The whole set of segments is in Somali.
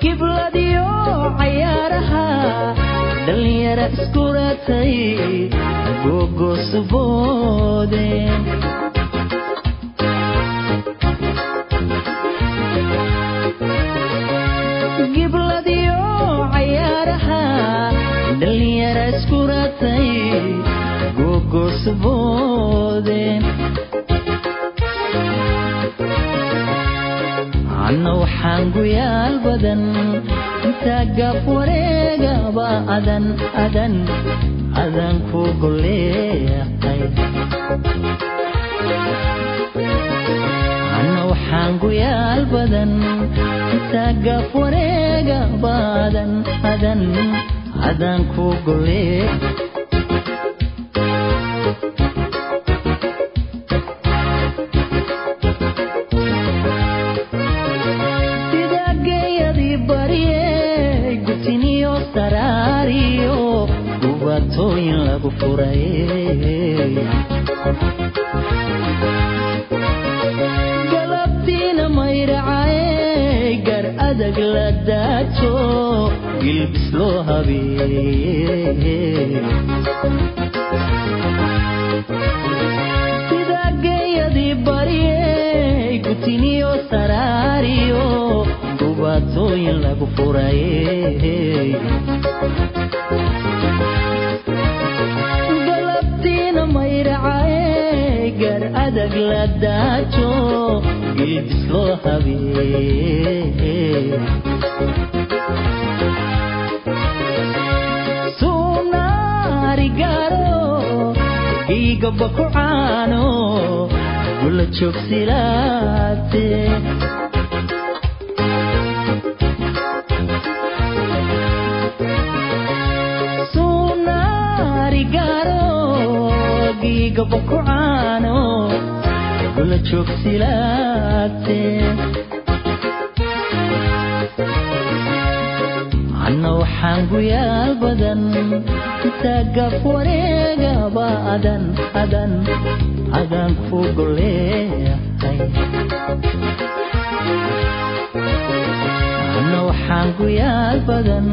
kibladiyo cayaaraha dhalinyara iskuratay gogosboode gibladiyo anna waxaan guyaal badan intaa gaaf wareegaba adan adan adan ku goleeqay anna waxaan guyaal badan intaa gaaf wareegaba adan adan adan ku golee gilbis loo habeeye sida geeyadii baryey gutiniyo saraariyo gubatooyin lagu furaye gar adag la daajo gilbis loo habeeye sunaarigaro giigaba ku caano gula joogsilaate gabakucaano gula joogsilaate anna waxaan guyaal badan gaaf wareegaba adan adan adan ku goleehay anna waxaan guyaal badan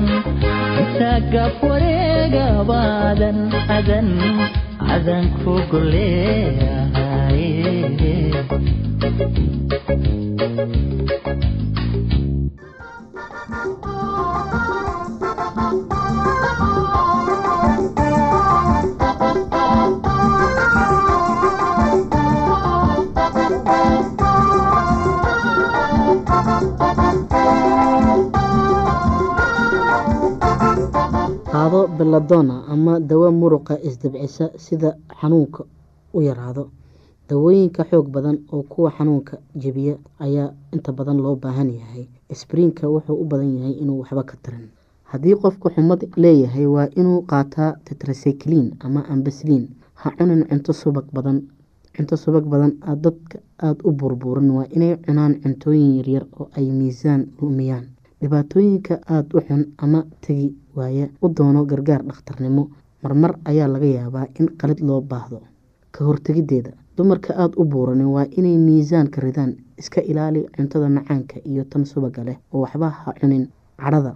gaaf wareegaba adan adan adan ku goleeyahay beladona ama dawo muruqa isdabcisa sida xanuunka u yaraado. Dawooyinka xoog badan oo kuwa xanuunka jebiya ayaa inta badan loo baahan yahay. Sbriinka wuxuu u badan yahay inuu waxba ka tarin. Haddii qofku xumad leeyahay waa inuu qaataa tetracyclin ama ambasliin ha cunin cunto subag badan cunto subag badan dadka aada u burburan waa inay cunaan cuntooyin yaryar oo ay miisaan lumiyaan. Dhibaatooyinka aada u xun ama tegi waaya u doono gargaar dhakhtarnimo. Marmar ayaa laga yaabaa in qalid loo baahdo. Ka hortegideeda dumarka aada u buuranin waa inay miisaanka ridaan iska ilaali cuntada macaanka iyo tan subaga leh oo waxba ha cunin. Cadhada.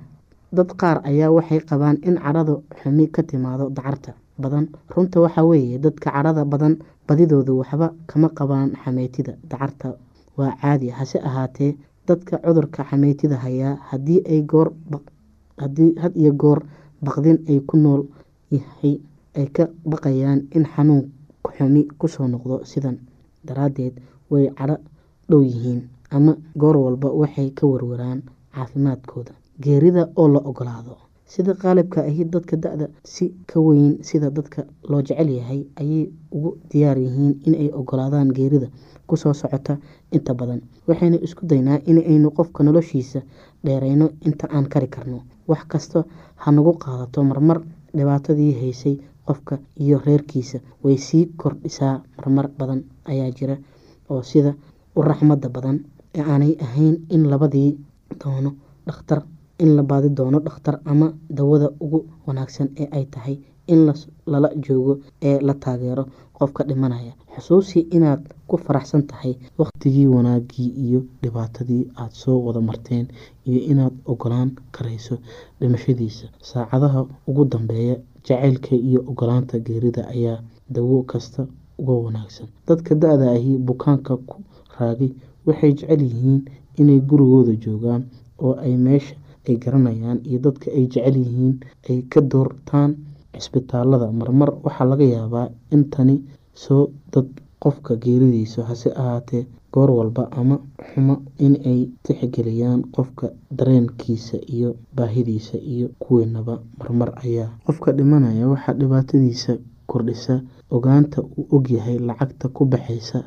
Dad qaar ayaa waxay qabaan in cadhadu xumi ka timaado dacarta badan. Runta waxaa weeye dadka cadhada badan badidoodu waxba kama qabaan xameytida dacarta. Waa caadi hase ahaatee dadka cudurka xameytida hayaa haddii ay goor had iyo goor baqdin ay ku nool yahay ay ka baqayaan in xanuun xumi ku soo noqdo sidan daraadeed way cadho dhow yihiin ama goor walba waxay ka warwaraan caafimaadkooda. Geerida oo la ogolaado sida qaalibka ahi dadka da-da si ka weyn sida dadka loo jecel yahay ayay ugu diyaar yihiin inay ogolaadaan geerida ku soo socota inta badan waxaynu isku daynaa inaynu qofka noloshiisa dheereyno inta aan kari karno wax kasta ha nagu qaadato marmar dhibaatadii haysay qofka iyo reerkiisa. Way sii kordhisaa marmar badan ayaa jira oo sida u raxmada badan ee aanay ahayn in labadii doono dhakhtar in la baadi doono dhakhtar ama dawada ugu wanaagsan ee ay tahay in lala joogo ee la taageero qofka dhimanaya. Xusuusi inaad ku faraxsan tahay waqtigii wanaagii iyo dhibaatadii aada soo wada marteen iyo inaad ogolaan karayso dhimashadiisa. Saacadaha ugu dambeeya jacaylka iyo ogolaanta geerida ayaa dawo kasta uga wanaagsan. Dadka da-da ahi bukaanka ku raagay waxay jecel yihiin inay gurigooda joogaan oo ay meesha ay garanayaan iyo dadka ay jecel yihiin ay ka doortaan cisbitaalada marmar waxaa laga yaabaa in tani soo dad qofka geeridiisa hase ahaatee goor walba ama xumo inay tixgeliyaan qofka dareenkiisa iyo baahidiisa iyo kuweenaba marmar ayaa qofka dhimanaya. Waxaa dhibaatadiisa kordhisa ogaanta uu ogyahay lacagta ku baxaysa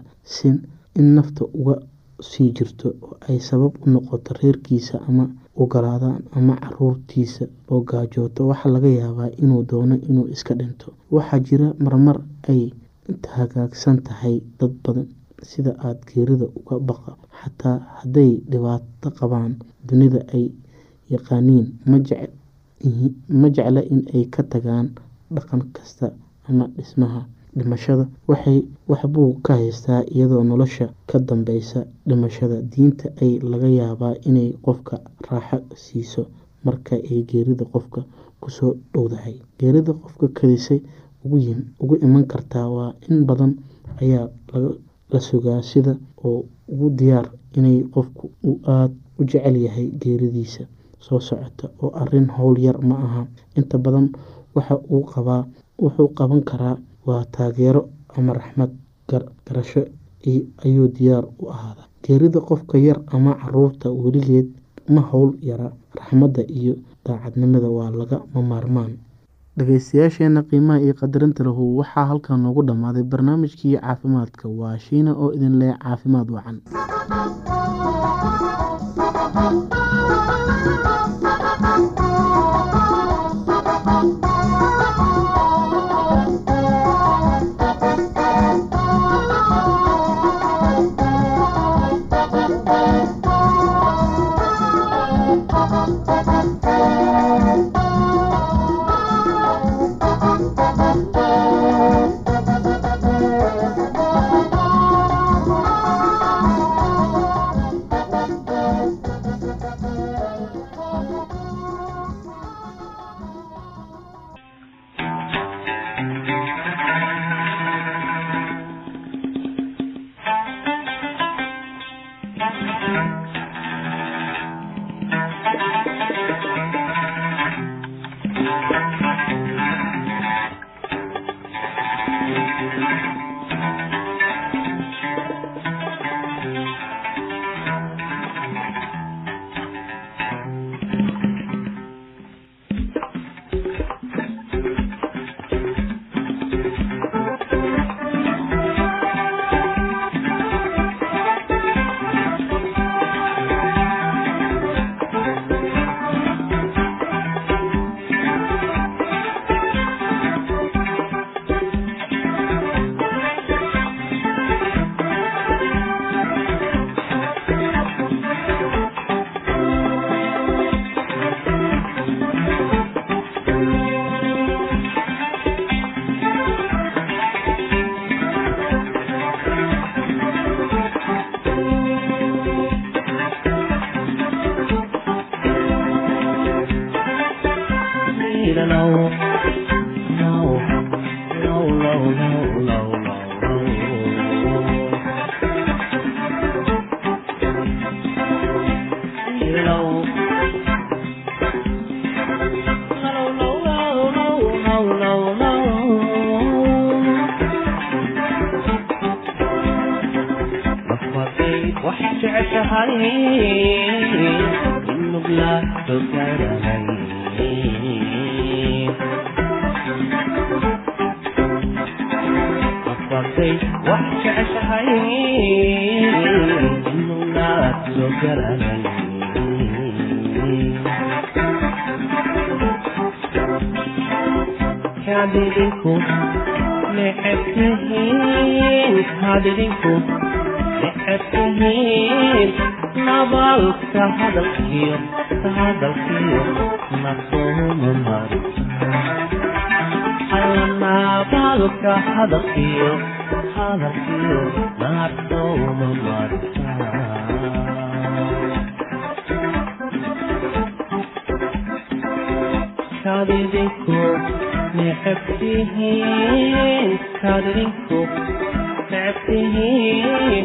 in nafta uga sii jirto oo ay sabab u noqoto reerkiisa ama ogolaadaan ama caruurtiisa oo gaajooto waxaa laga yaabaa inuu doono inuu iska dhinto. Waxaa jira marmar ay hagaagsan tahay dad badan sida aada geerida uga baqa xataa hadday dhibaato qabaan dunida ay yaqaaniin. Ma jecla in ay ka tagaan dhaqan kasta ama dhismaha dhimashada. Waxbuu ka haystaa iyadoo nolosha ka dambeysa dhimashada. Diinta ay laga yaabaa inay qofka raaxo siiso marka ay geerida qofka ku soo dhowdahay. Geerida qofka kadisay ugu iman kartaa waa in badan ayaa la sugaa sida oo ugu diyaar inay qofku uu aada u jecel yahay geeridiisa. Soo socota oo arrin howl yar ma aha. Inta badan waxa uu qaban karaa waa taageero ama raxmad garasho ayuu diyaar u ahaada geerida qofka yar ama carruurta weligeed ma howl yara. Raxmadda iyo daacadnimada waa lagama maarmaan. Dhageystayaasheena qiimaha iyo qadarinta lahu waxaa halkan noogu dhammaaday barnaamijkii caafimaadka. Waa shiina oo idin leh caafimaad wacan necabtihiin nabaalka hadalkiyo hadalkiyo nasooma mari nabaalka hadalkiyo hadalkiyo nasooma mari qadrinku necabtihiin qadrinku necabtihiin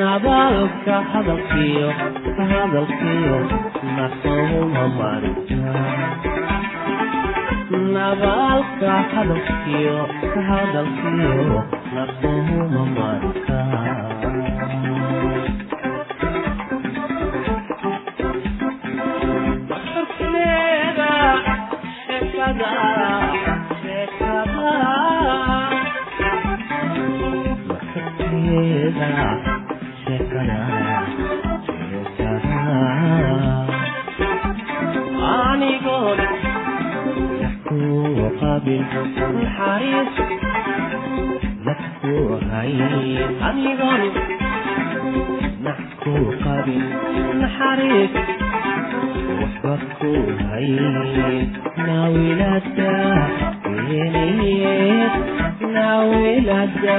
nabaalka hadalkiyo hadalkiyo nasuma marjaa nabaalka hadalkiyo hadalkiyo nasuuma marjaa がしてから消えたら兄ごり泣くわびのくはり泣くわはい兄ごり泣くわびのはり wakku hai nawilada ini nawilada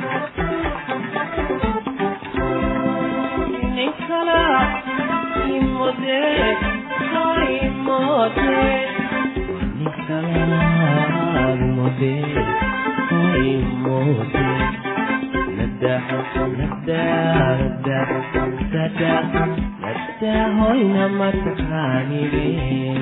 مدل های مدل مثلا مدل های مدل نده نده نده نده نده های نمت خانیرین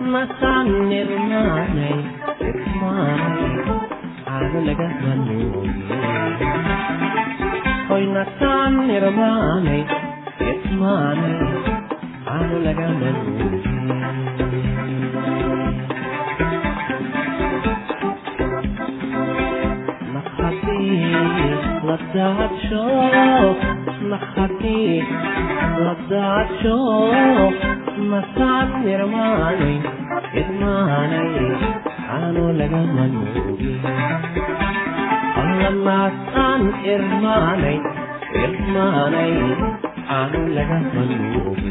masaa निर्माणै hoy nasaa निर्माणै यस्मानै आनुलगमनु Let's have a show maskaxdii la daadsho masaad nirmaanay idmaanay xaano laga manuugi allamaas aan irmaanay irmaanay xaano laga manuugi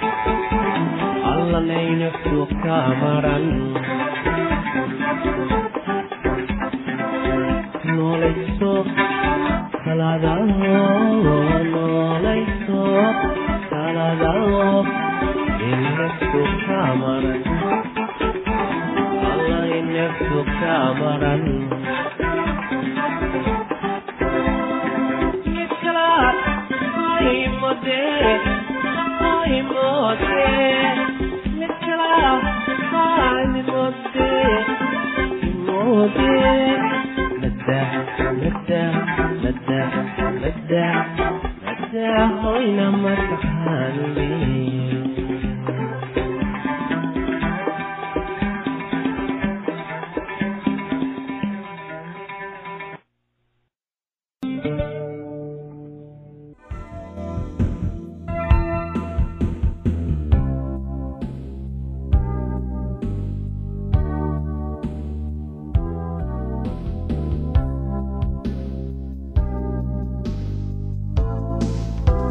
nanaab ayaa tahay noolayso kaladaw noolayso kaladaw yeynafku kamaran allanaynafku kamaran noolayso kaladaw noolayso imode mada mada mada mada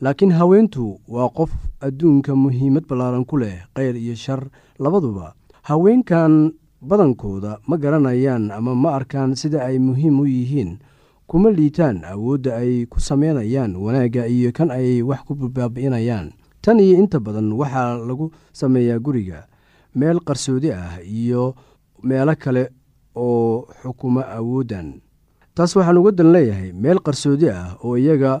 laakiin haweentu waa qof adduunka muhiimad ballaaran ku leh keyr iyo shar. Labaduba haweenkan badankooda ma garanayaan ama ma arkaan sida ay muhiim u yihiin. Kuma liitaan awoodda ay ku sameynayaan wanaagga iyo kan ay wax ku baabi'inayaan. Tan iyo inta badan waxaa lagu sameeyaa guriga meel qarsoodi ah iyo meelo kale oo xukumo awooddan. Taas waxaan uga dan leeyahay meel qarsoodi ah oo iyaga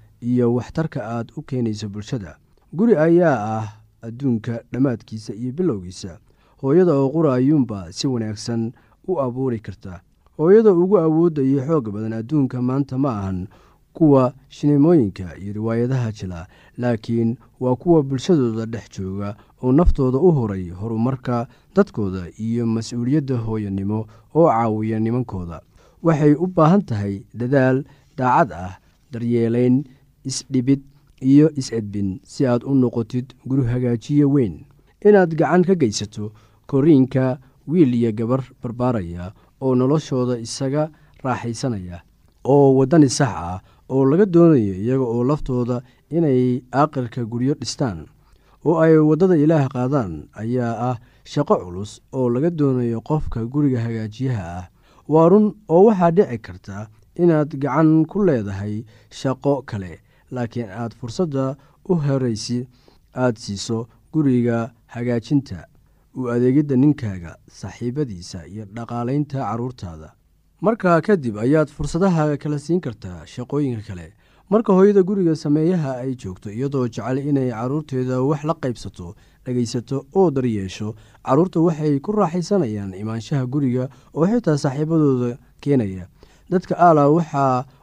iyo waxtarka aad u keenayso bulshada. Guri ayaa ah adduunka dhammaadkiisa iyo bilowgiisa. Hooyada oo qura ayuunba si wanaagsan u abuuri karta. Hooyada ugu awoodda iyo xoog badan adduunka maanta ma ahan kuwa shineemooyinka iyo riwaayadaha jila laakiin waa kuwa bulshadooda dhex jooga oo naftooda u horay horumarka dadkooda iyo mas'uuliyadda hooyanimo oo caawiya nimankooda. Waxay u baahan tahay dadaal daacad ah daryeelayn isdhibid iyo is-edbin si aad u noqotid guri hagaajiye weyn. Inaad gacan ka geysato koriinka wiil iyo gabar barbaaraya oo noloshooda isaga raaxaysanaya oo waddani sax ah oo laga doonayo iyaga oo laftooda inay aaqirka guryo dhistaan. Oo ay waddada ilaah qaadaan ayaa ah shaqo culus oo laga doonayo qofka guriga hagaajiyaha ah. Waa run oo waxaa dhici karta inaad gacan ku leedahay shaqo kale laakiin aad fursadda u horaysi aad siiso guriga hagaajinta. U adeegidda ninkaaga saaxiibadiisa iyo dhaqaalaynta carruurtaada markaa kadib ayaad fursadaha kala siin kartaa shaqooyinka kale. Marka hooyada guriga sameeyaha ay joogto iyadoo jecel inay carruurteeda wax la qaybsato dhegaysato oo daryeesho carruurta waxay ku raaxaysanayaan imaanshaha guriga oo xitaa saaxiibadooda keenaya. Dadka aala waxaa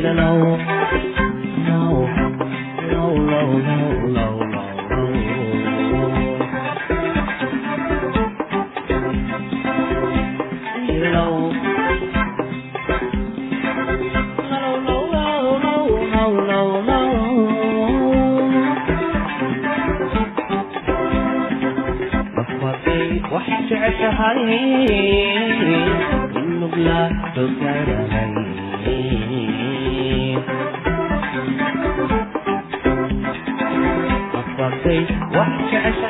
的喽，喽喽喽喽喽喽。waxaad jeceshahay in muglaadooga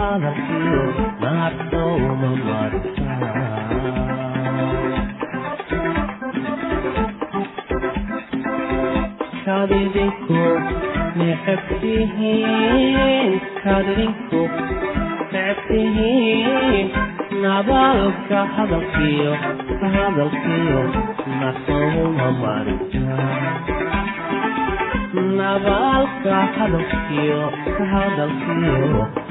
hadalkiyo nasooma mari alla nabalka hadalkiyo hadalkiyo nasooma marisa kaadidinku neceb tihiin kaadidinku neceb tihiin nabalka hadalkiyo hadalkiyo nasooma marisa nabalka hadalkiyo hadalkiyo